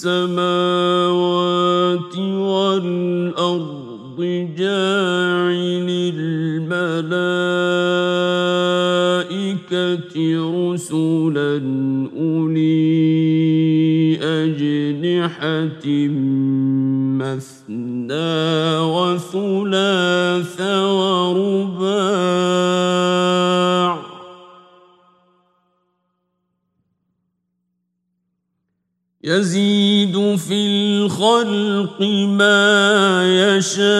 السماوات والأرض جاعل الملائكة رسلا أولي أجنحة مثنى وثلاث يزيد في الخلق ما يشاء.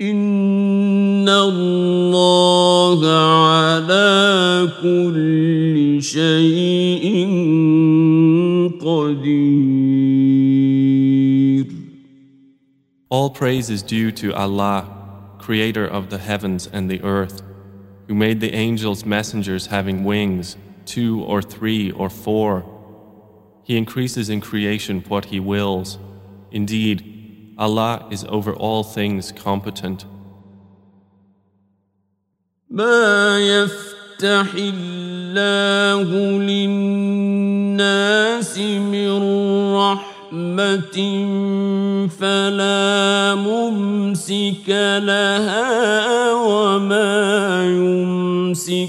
إن الله على كل شيء قدير. All praise is due to Allah, creator of the heavens and the earth, who made the angels messengers having wings, two or three or four. He increases in creation what He wills. Indeed, Allah is over all things competent. ما يفتح الله للناس من رحمة فلا ممسك لها وما يمسك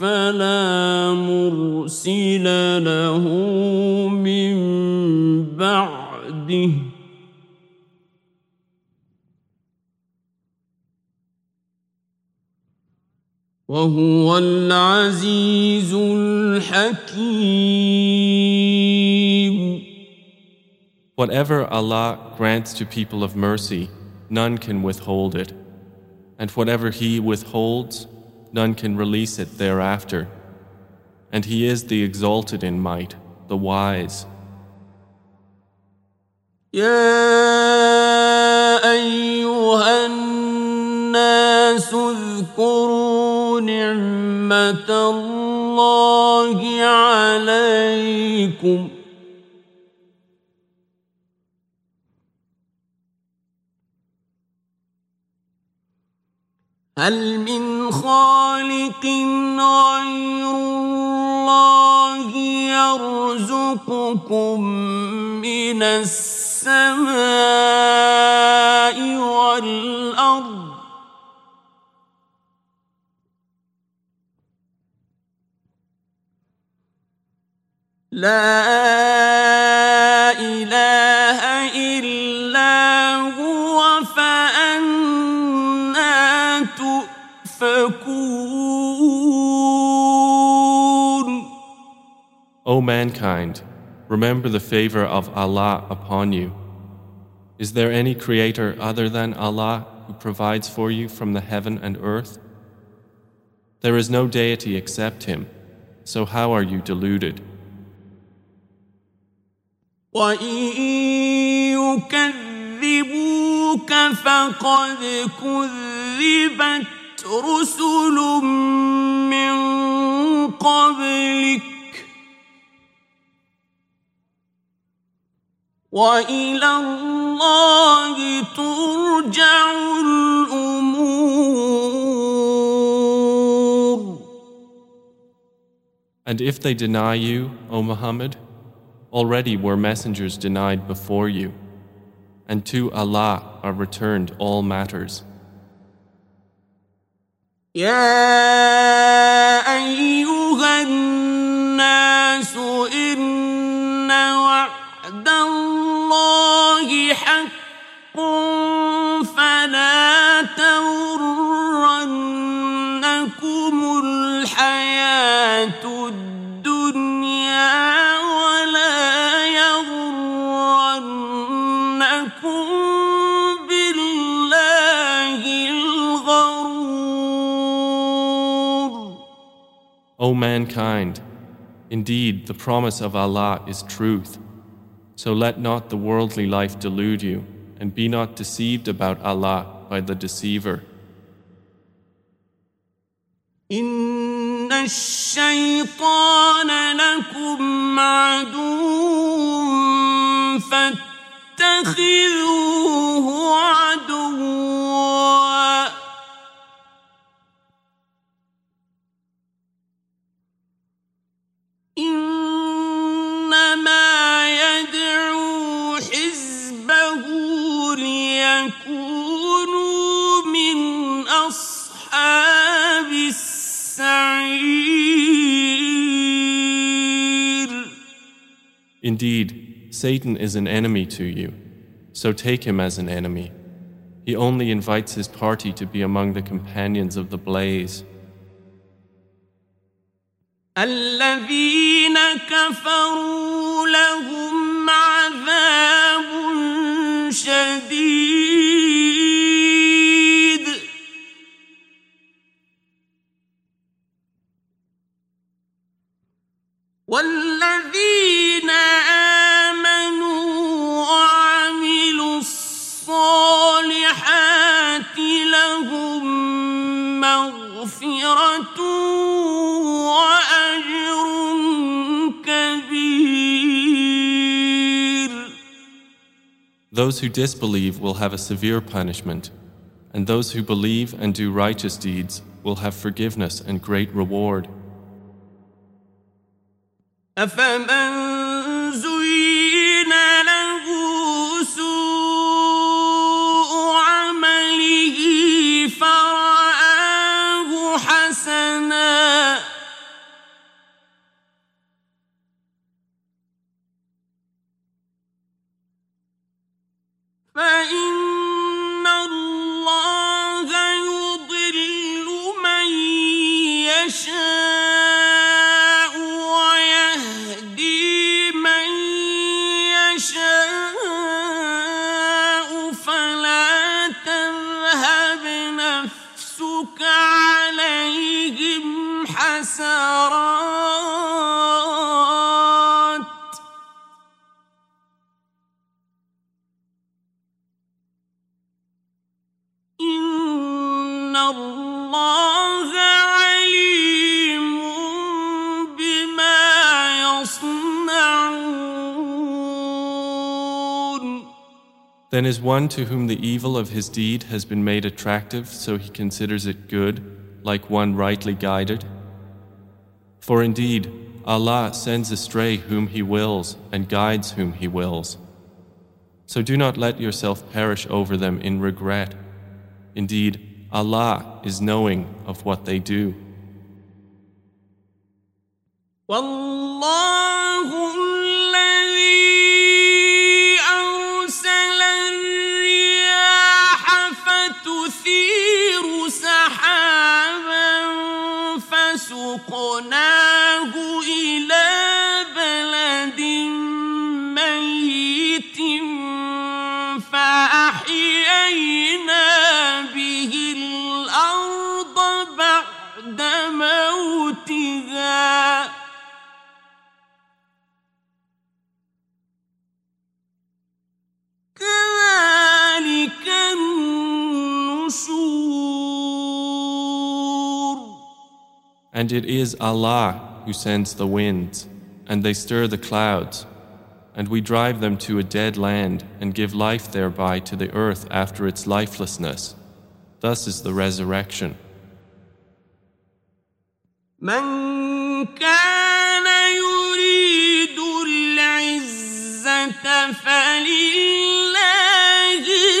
فلا مرسل له من بعده. وهو العزيز الحكيم. Whatever Allah grants to people of mercy, none can withhold it. And whatever He withholds, none can release it thereafter. And He is the exalted in might, the wise. يا أيها الناس اذكروا نعمة الله عليكم هل من خالق غير الله يرزقكم من السماء والأرض؟ لا إله O mankind, remember the favor of Allah upon you. Is there any creator other than Allah who provides for you from the heaven and earth? There is no deity except Him, so how are you deluded? وإن يكذبوك فقد كذبت رسل من قبلك وإلى الله ترجع الأمور And if they deny you, O Muhammad, already were messengers denied before you, and to Allah are returned all matters. يا أيها الناس الله حق فلا تغرنكم الحياة الدنيا ولا يغرنكم بالله الغرور O mankind, indeed the promise of Allah is truth. So let not the worldly life delude you, and be not deceived about Allah by the deceiver. إن الشيطان لكم عدو فاتخذوه عدوا Indeed, Satan is an enemy to you, so take him as an enemy. He only invites his party to be among the companions of the blaze. الذين كفروا لهم عذاب شديد Those who disbelieve will have a severe punishment, and those who believe and do righteous deeds will have forgiveness and great reward. is one to whom the evil of his deed has been made attractive so he considers it good, like one rightly guided? For indeed, Allah sends astray whom He wills and guides whom He wills. So do not let yourself perish over them in regret. Indeed, Allah is knowing of what they do. And it is Allah who sends the winds, and they stir the clouds, and we drive them to a dead land and give life thereby to the earth after its lifelessness. Thus is the resurrection. من كان يريد العزة فلله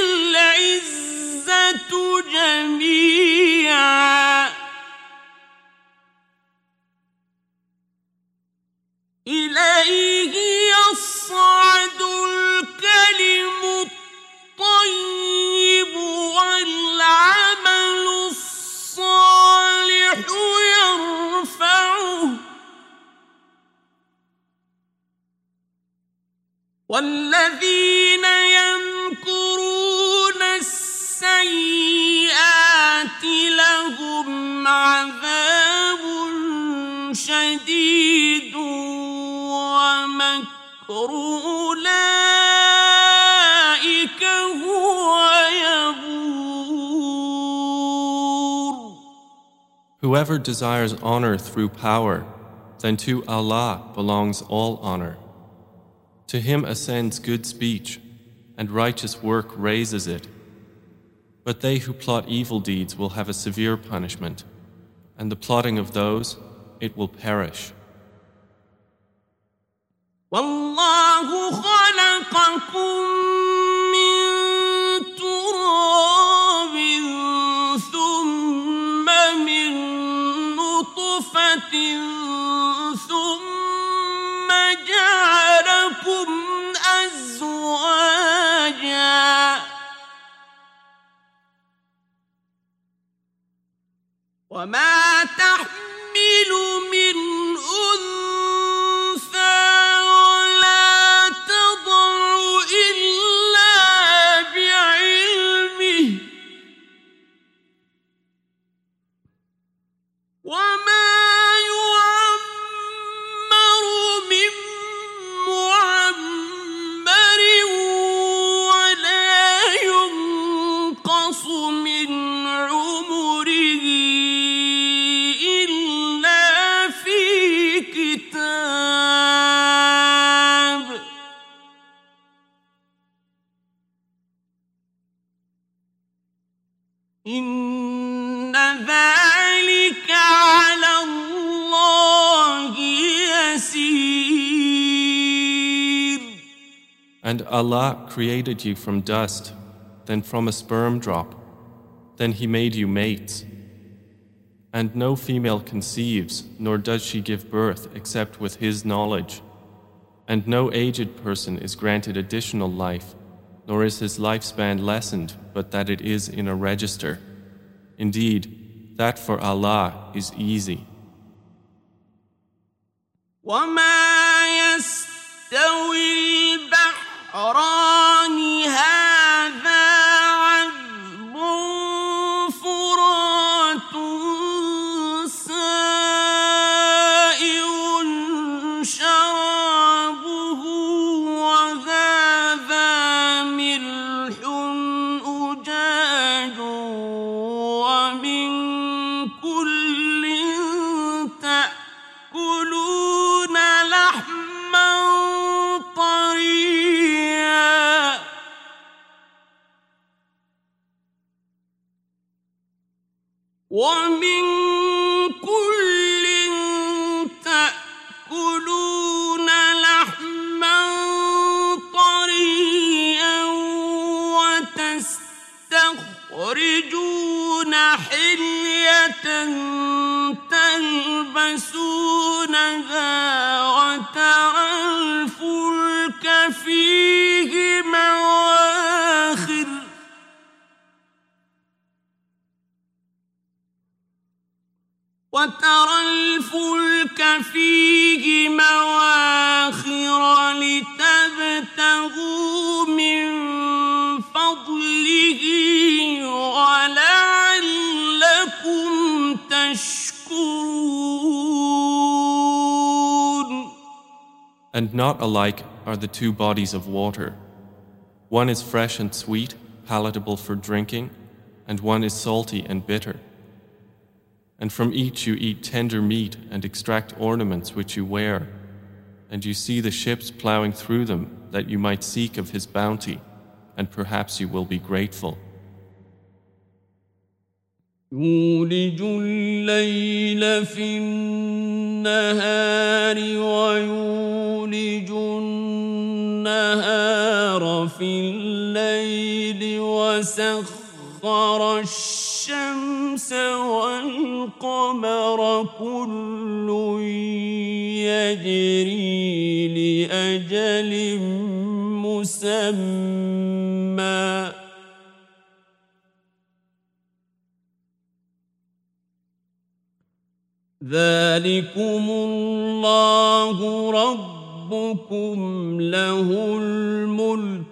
العزة جميعا إليه يصعد الكلم الطيب والعمل الصالح يرفعه. والذين يمكرون Whoever desires honor through power, then to Allah belongs all honor. To Him ascends good speech, and righteous work raises it. But they who plot evil deeds will have a severe punishment, and the plotting of those, it will perish. والله خلقكم من ثم من نطفة ثم جعلكم أزواجا. وما تحمل من Allah created you from dust, then from a sperm drop. Then He made you mates. And no female conceives, nor does she give birth except with His knowledge. And no aged person is granted additional life, nor is his lifespan lessened, but that it is in a register. Indeed, that for Allah is easy. وما يستوي حرام. not alike are the two bodies of water. One is fresh and sweet, palatable for drinking, and one is salty and bitter. And from each you eat tender meat and extract ornaments which you wear, and you see the ships plowing through them that you might seek of his bounty, and perhaps you will be grateful. يولج الليل في النهار ويولج النهار في الليل وسخر الشمس والقمر كل يجري لأجل مسمى. ذلكم الله ربكم له الملك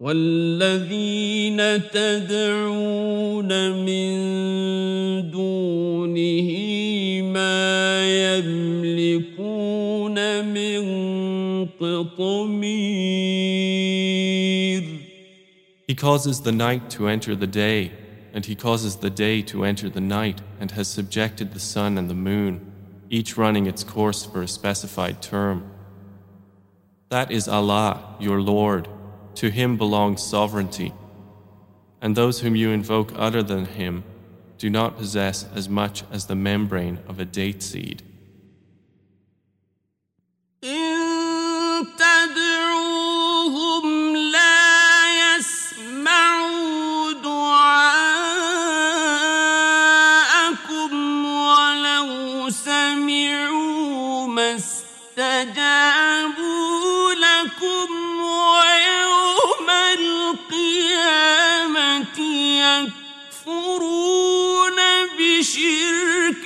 والذين تدعون من دون دونه ما يملكون من قطمير He causes the night to enter the day, and He causes the day to enter the night, and has subjected the sun and the moon, each running its course for a specified term. That is Allah, your Lord. To Him belongs sovereignty. And those whom you invoke other than Him do not possess as much as the membrane of a date seed.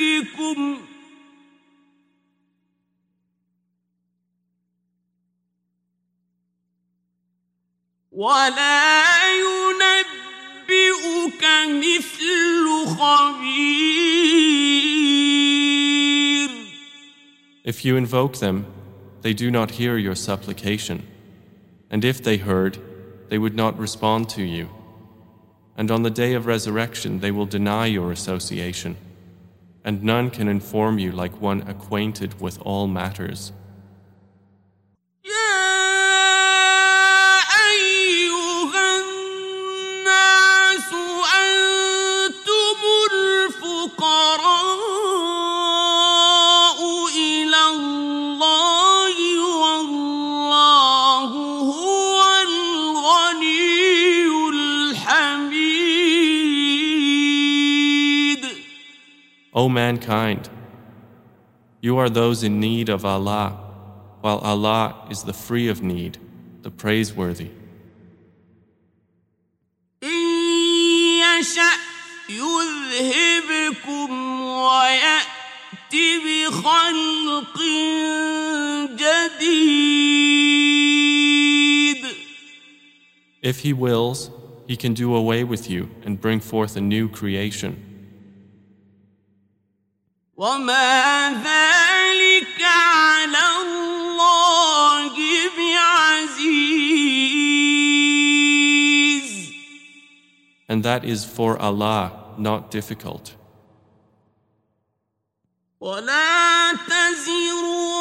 بشرككم ولا ينبئك مثل خبير If you invoke them, they do not hear your supplication. And if they heard, they would not respond to you. And on the day of resurrection, they will deny your association. And none can inform you like one acquainted with all matters. O mankind, you are those in need of Allah, while Allah is the free of need, the praiseworthy. إن يشأ يذهبكم ويأت بخلق جديد If He wills, He can do away with you and bring forth a new creation. وما ذلك على الله بعزيز And that is for Allah not difficult. ولا تزر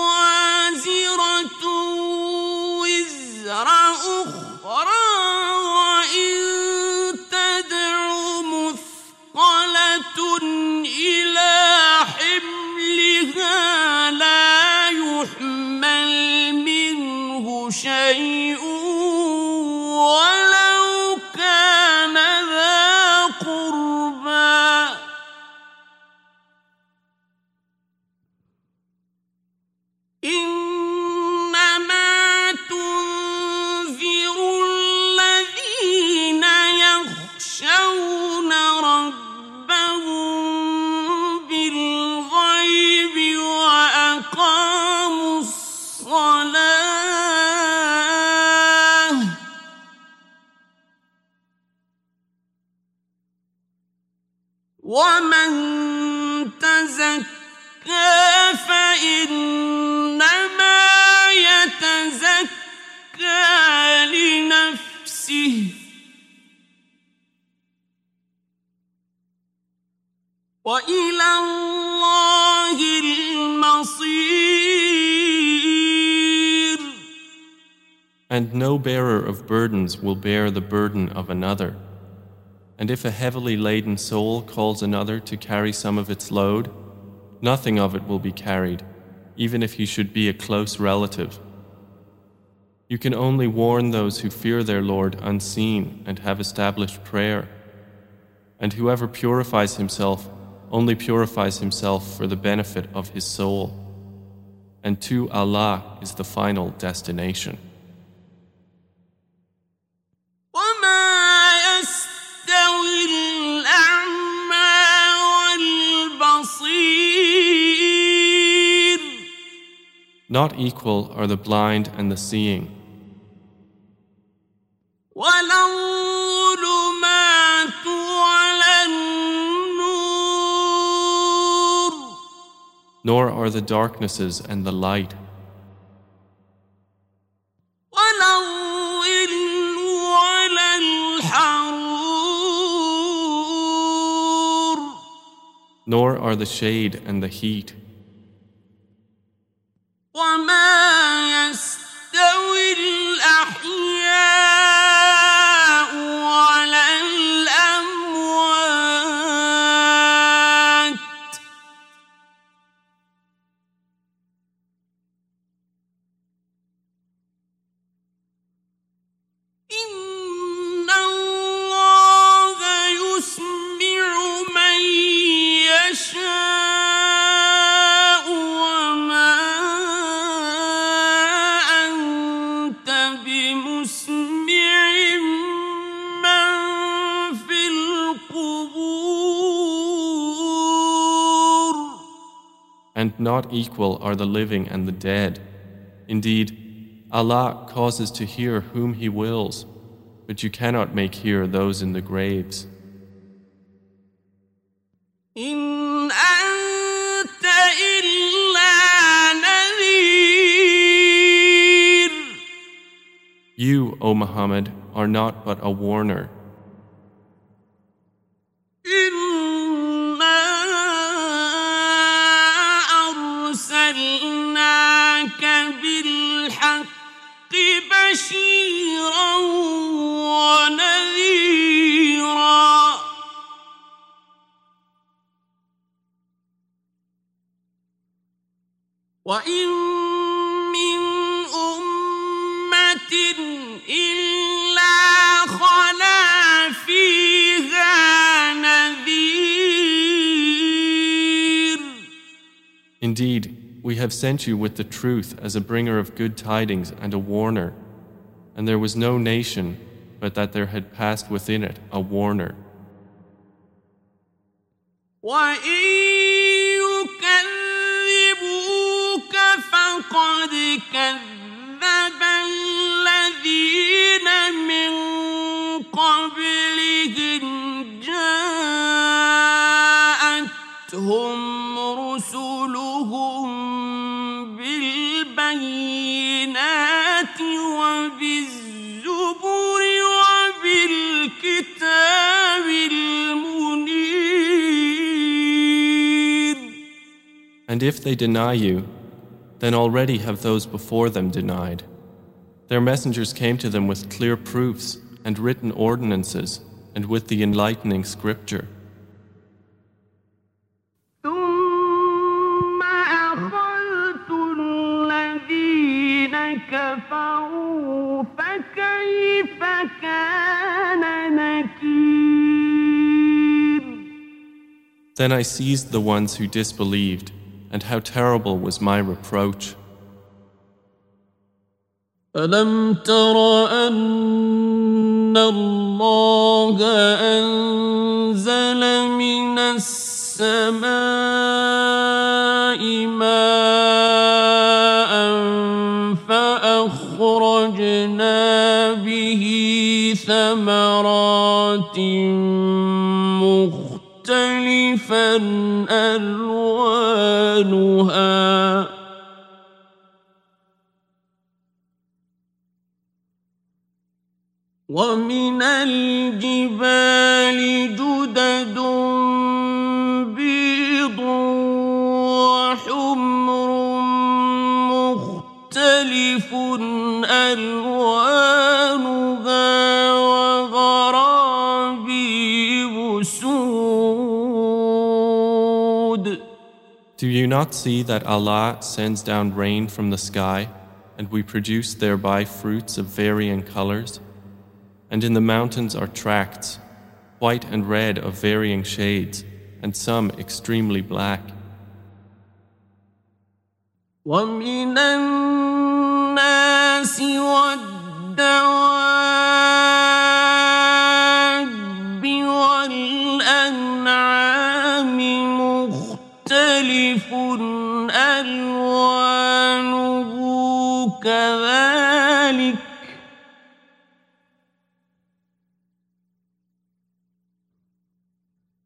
will bear the burden of another. And if a heavily laden soul calls another to carry some of its load, nothing of it will be carried, even if he should be a close relative. You can only warn those who fear their Lord unseen and have established prayer. And whoever purifies himself only purifies himself for the benefit of his soul. And to Allah is the final destination. Not equal are the blind and the seeing. Nor are the darknesses and the light. Nor are the shade and the heat. and not equal are the living and the dead. Indeed, Allah causes to hear whom He wills, but you cannot make hear those in the graves. You, O Muhammad, are not but a warner. sent you with the truth as a bringer of good tidings and a warner, and there was no nation but that there had passed within it a warner. وإن يكذبوك فقد كذب And if they deny you, then already have those before them denied. Their messengers came to them with clear proofs and written ordinances and with the enlightening scripture. Then I seized the ones who disbelieved and how terrible was my reproach. ألم تر أن الله أنزل من السماء ماء فأخرجنا به ثمرات مختلفا ألوانها؟ ومن الجبال جدد not see that Allah sends down rain from the sky, and we produce thereby fruits of varying colors? And in the mountains are tracts, white and red of varying shades, and some extremely black. ومن الناس والدواب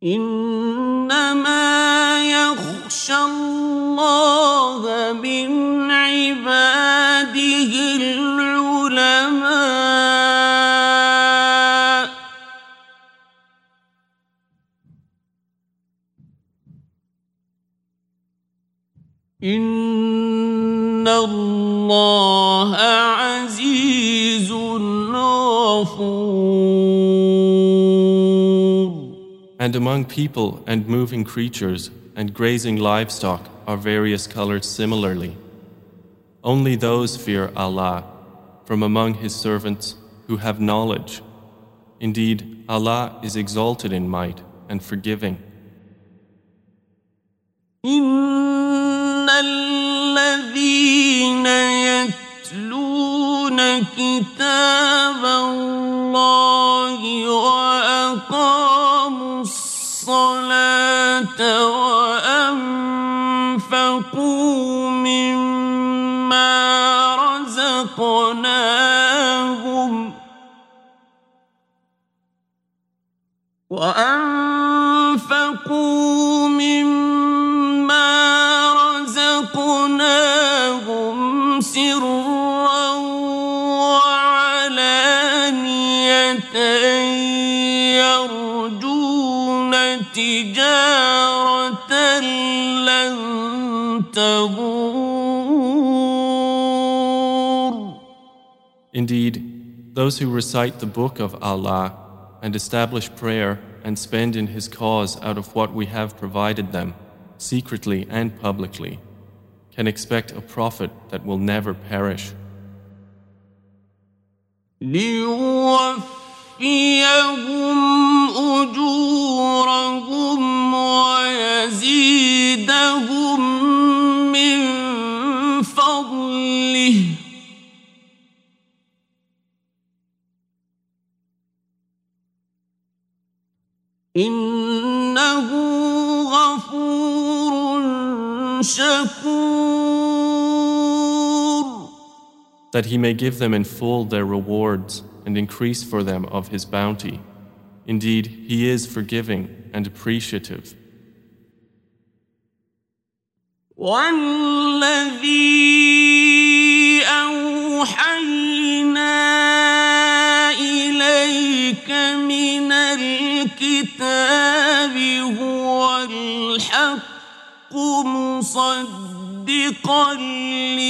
إنما يخشى الله من عباده العلماء. إن الله عزيز غفور And among people and moving creatures and grazing livestock are various colors similarly. Only those fear Allah from among His servants who have knowledge. Indeed, Allah is exalted in might and forgiving. إن الذين يتلون كتاب الله وأقاموا الصلاة وأنفقوا مما رزقناهم. وأنفقوا تجارة لن تبور Indeed, those who recite the book of Allah and establish prayer and spend in His cause out of what we have provided them, secretly and publicly, can expect a profit that will never perish. ليوفيهم أجورهم ويزيدهم من فضله إنه غفور شكور that he may give them in full their rewards. and increase for them of his bounty. Indeed, he is forgiving and appreciative. والذي أوحينا إليك من الكتاب هو الحق مصدقا لما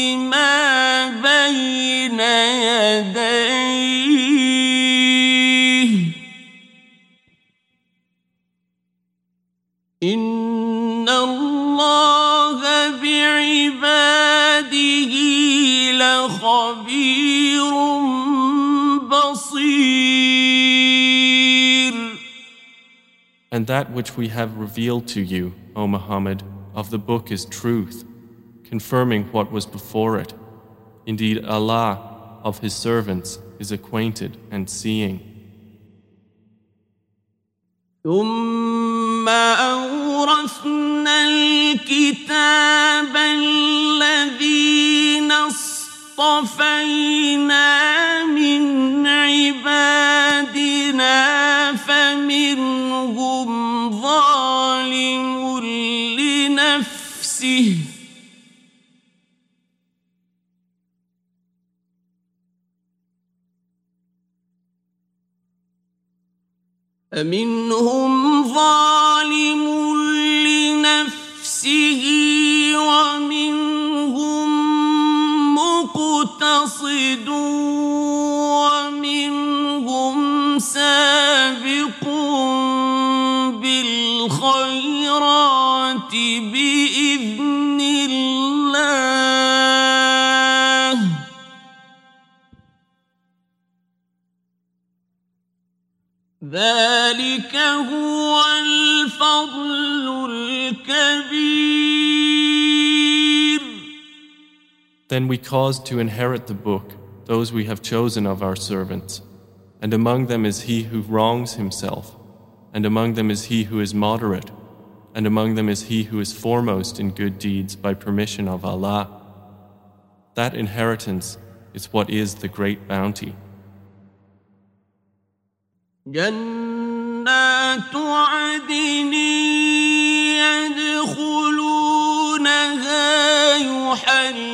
that which we have revealed to you, O Muhammad, of the book is truth, confirming what was before it. Indeed, Allah of His servants is acquainted and seeing. ثم أورثنا الكتاب الذين اصطفينا من عبادنا فمنهم فمنهم ظالم لنفسه ومنهم مقتصد ومنهم سابق بالخيرات بإذن Then we caused to inherit the book those we have chosen of our servants. And among them is he who wrongs himself, and among them is he who is moderate, and among them is he who is foremost in good deeds by permission of Allah. That inheritance is what is the great bounty. جنات عدن يدخلونها يحلون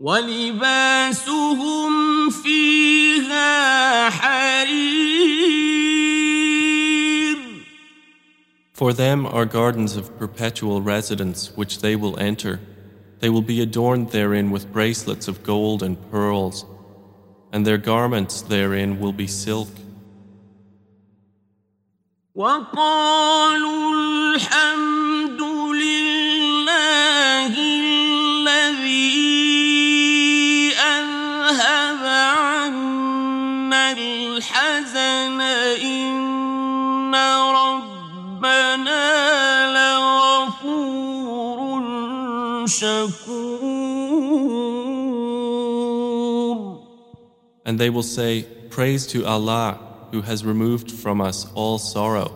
ولباسهم فيها حرير For them are gardens of perpetual residence which they will enter. They will be adorned therein with bracelets of gold and pearls, and their garments therein will be silk. وقالوا الحمد and they will say, Praise to Allah who has removed from us all sorrow.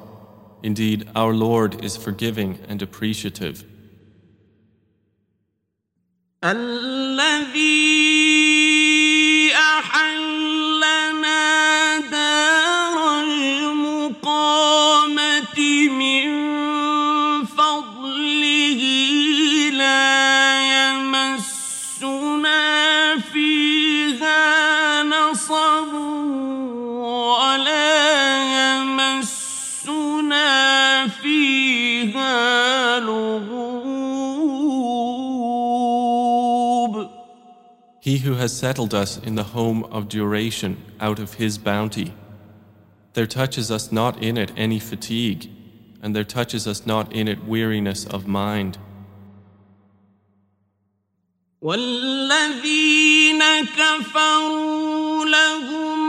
Indeed, our Lord is forgiving and appreciative. Allah He who has settled us in the home of duration out of His bounty. There touches us not in it any fatigue, and there touches us not in it weariness of mind. والذين كفروا لهم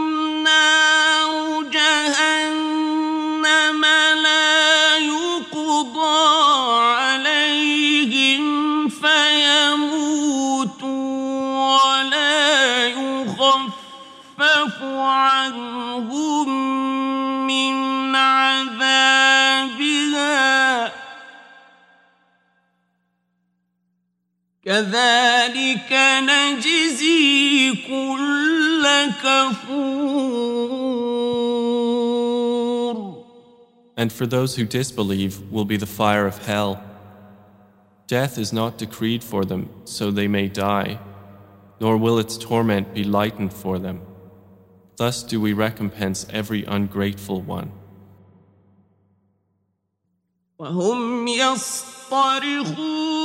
كذلك نجزي كل كفور And for those who disbelieve will be the fire of hell. Death is not decreed for them, so they may die, nor will its torment be lightened for them. Thus do we recompense every ungrateful one. وهم يصطرخون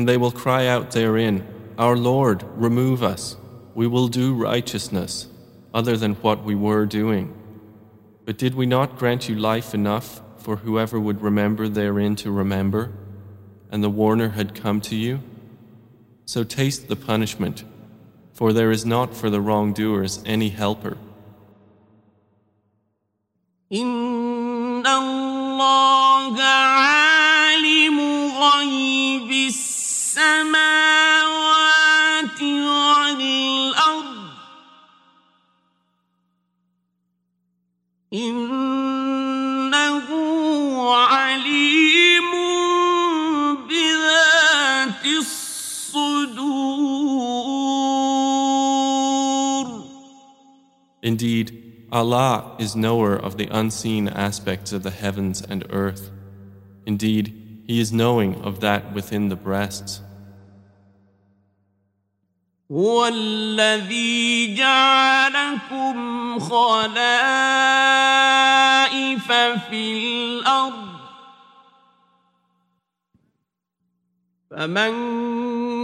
And they will cry out therein, Our Lord, remove us. We will do righteousness, other than what we were doing. But did we not grant you life enough for whoever would remember therein to remember? And the warner had come to you? So taste the punishment, for there is not for the wrongdoers any helper. إن الله عالم غيب السماوات والأرض إنه عليم بذات الصدور Indeed, Allah is knower of the unseen aspects of the heavens and earth. Indeed, He is knowing of that within the breasts. جعلكم خلائف في الأرض فمن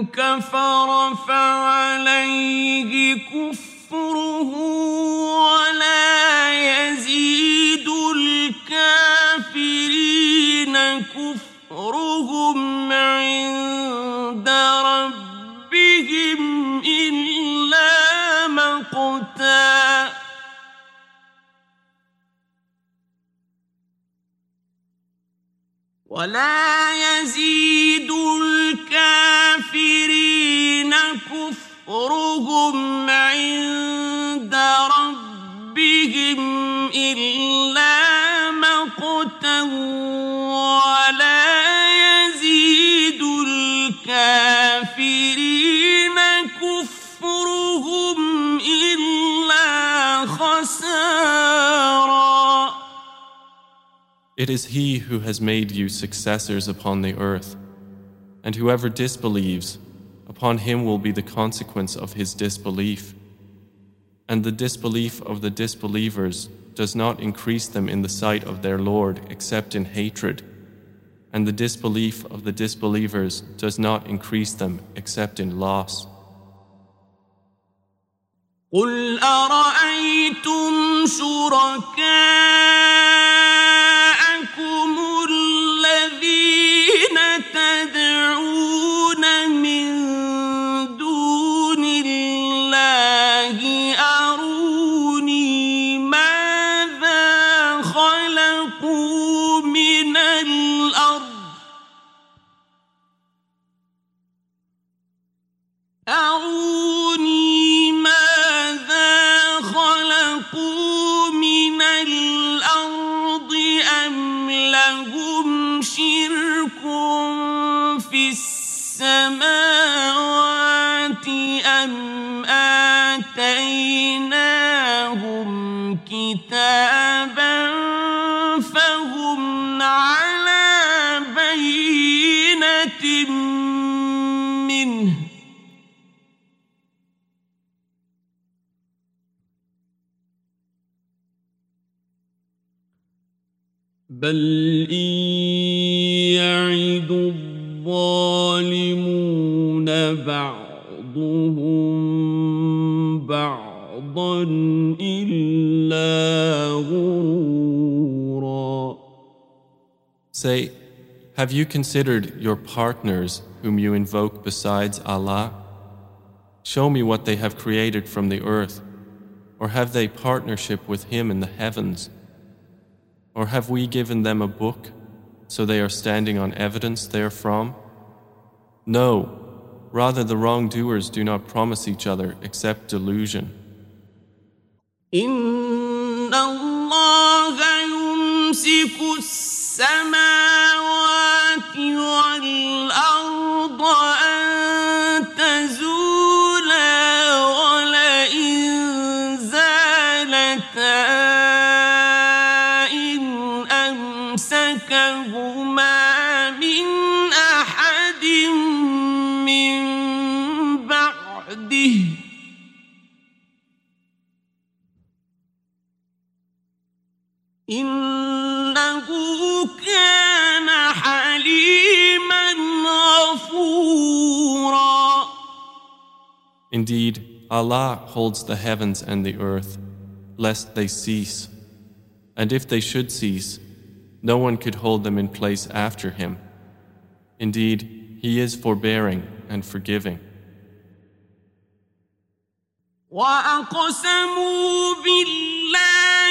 كفر فعليه كفره ولا ربهم ولا يزيد الكافرين كفرهم عند ربهم إلا مقتا It is He who has made you successors upon the earth, and whoever disbelieves, upon him will be the consequence of his disbelief. And the disbelief of the disbelievers does not increase them in the sight of their Lord except in hatred, and the disbelief of the disbelievers does not increase them except in loss. قل أرأيتم شركاءكم بل إن يعد الظالمون بعضهم بعضا إلا غرورا Say, have you considered your partners whom you invoke besides Allah? Show me what they have created from the earth, or have they partnership with Him in the heavens? Or have we given them a book, so they are standing on evidence therefrom? No, rather the wrongdoers do not promise each other except delusion. إن الله يمسك السماوات والأرض إنه كان حليما غفورا Indeed, Allah holds the heavens and the earth, lest they cease. And if they should cease, no one could hold them in place after Him. Indeed, He is forbearing and forgiving. وأقسموا بالله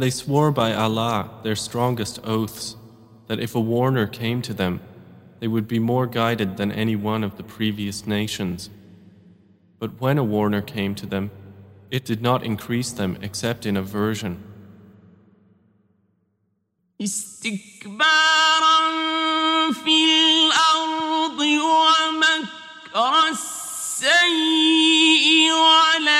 And they swore by Allah their strongest oaths that if a warner came to them, they would be more guided than any one of the previous nations. But when a warner came to them, It did not increase them except in aversion. استكبارا في الأرض ومكر السيء ولا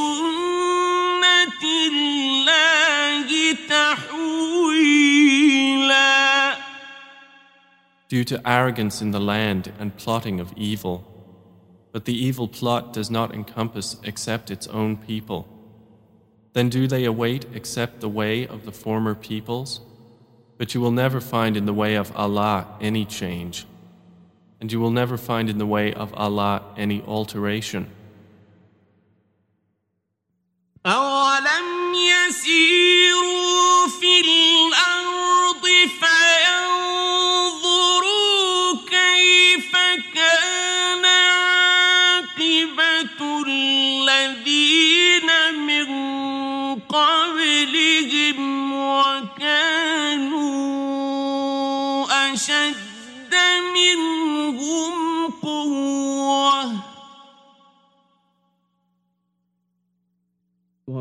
Due to arrogance in the land and plotting of evil. But the evil plot does not encompass except its own people. Then do they await except the way of the former peoples? But you will never find in the way of Allah any change. And you will never find in the way of Allah any alteration. أولم يسيروا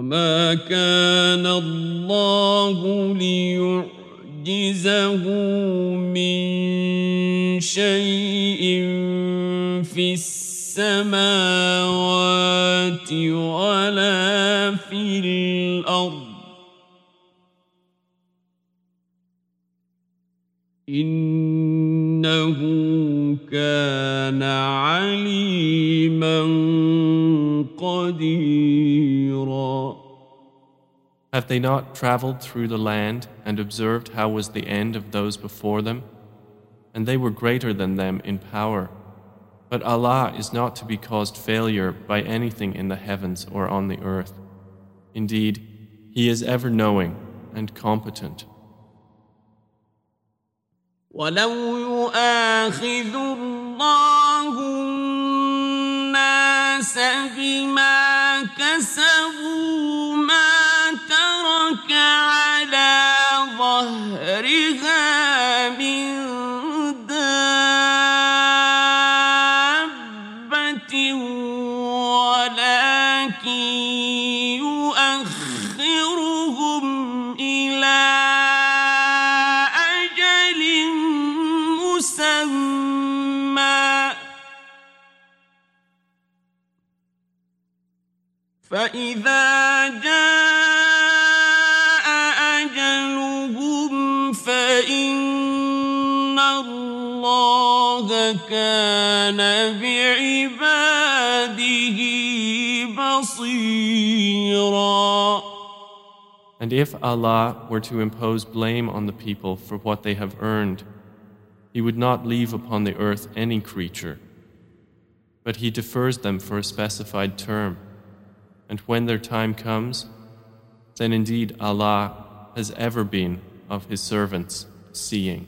وما كان الله ليعجزه من شيء في السماوات ولا في الأرض. إنه كان عليما قديرا Have they not traveled through the land and observed how was the end of those before them? And they were greater than them in power. But Allah is not to be caused failure by anything in the heavens or on the earth. Indeed, He is ever knowing and competent. ولو يؤاخذ الله الناس بما كسبوا ما ترك على ظهرها من دابة ولكن يؤخرهم إلى أجل مسمى. فإذا جاء الله كان بعباده بصيرا And if Allah were to impose blame on the people for what they have earned, He would not leave upon the earth any creature. But He defers them for a specified term. And when their time comes, then indeed Allah has ever been of His servants seeing.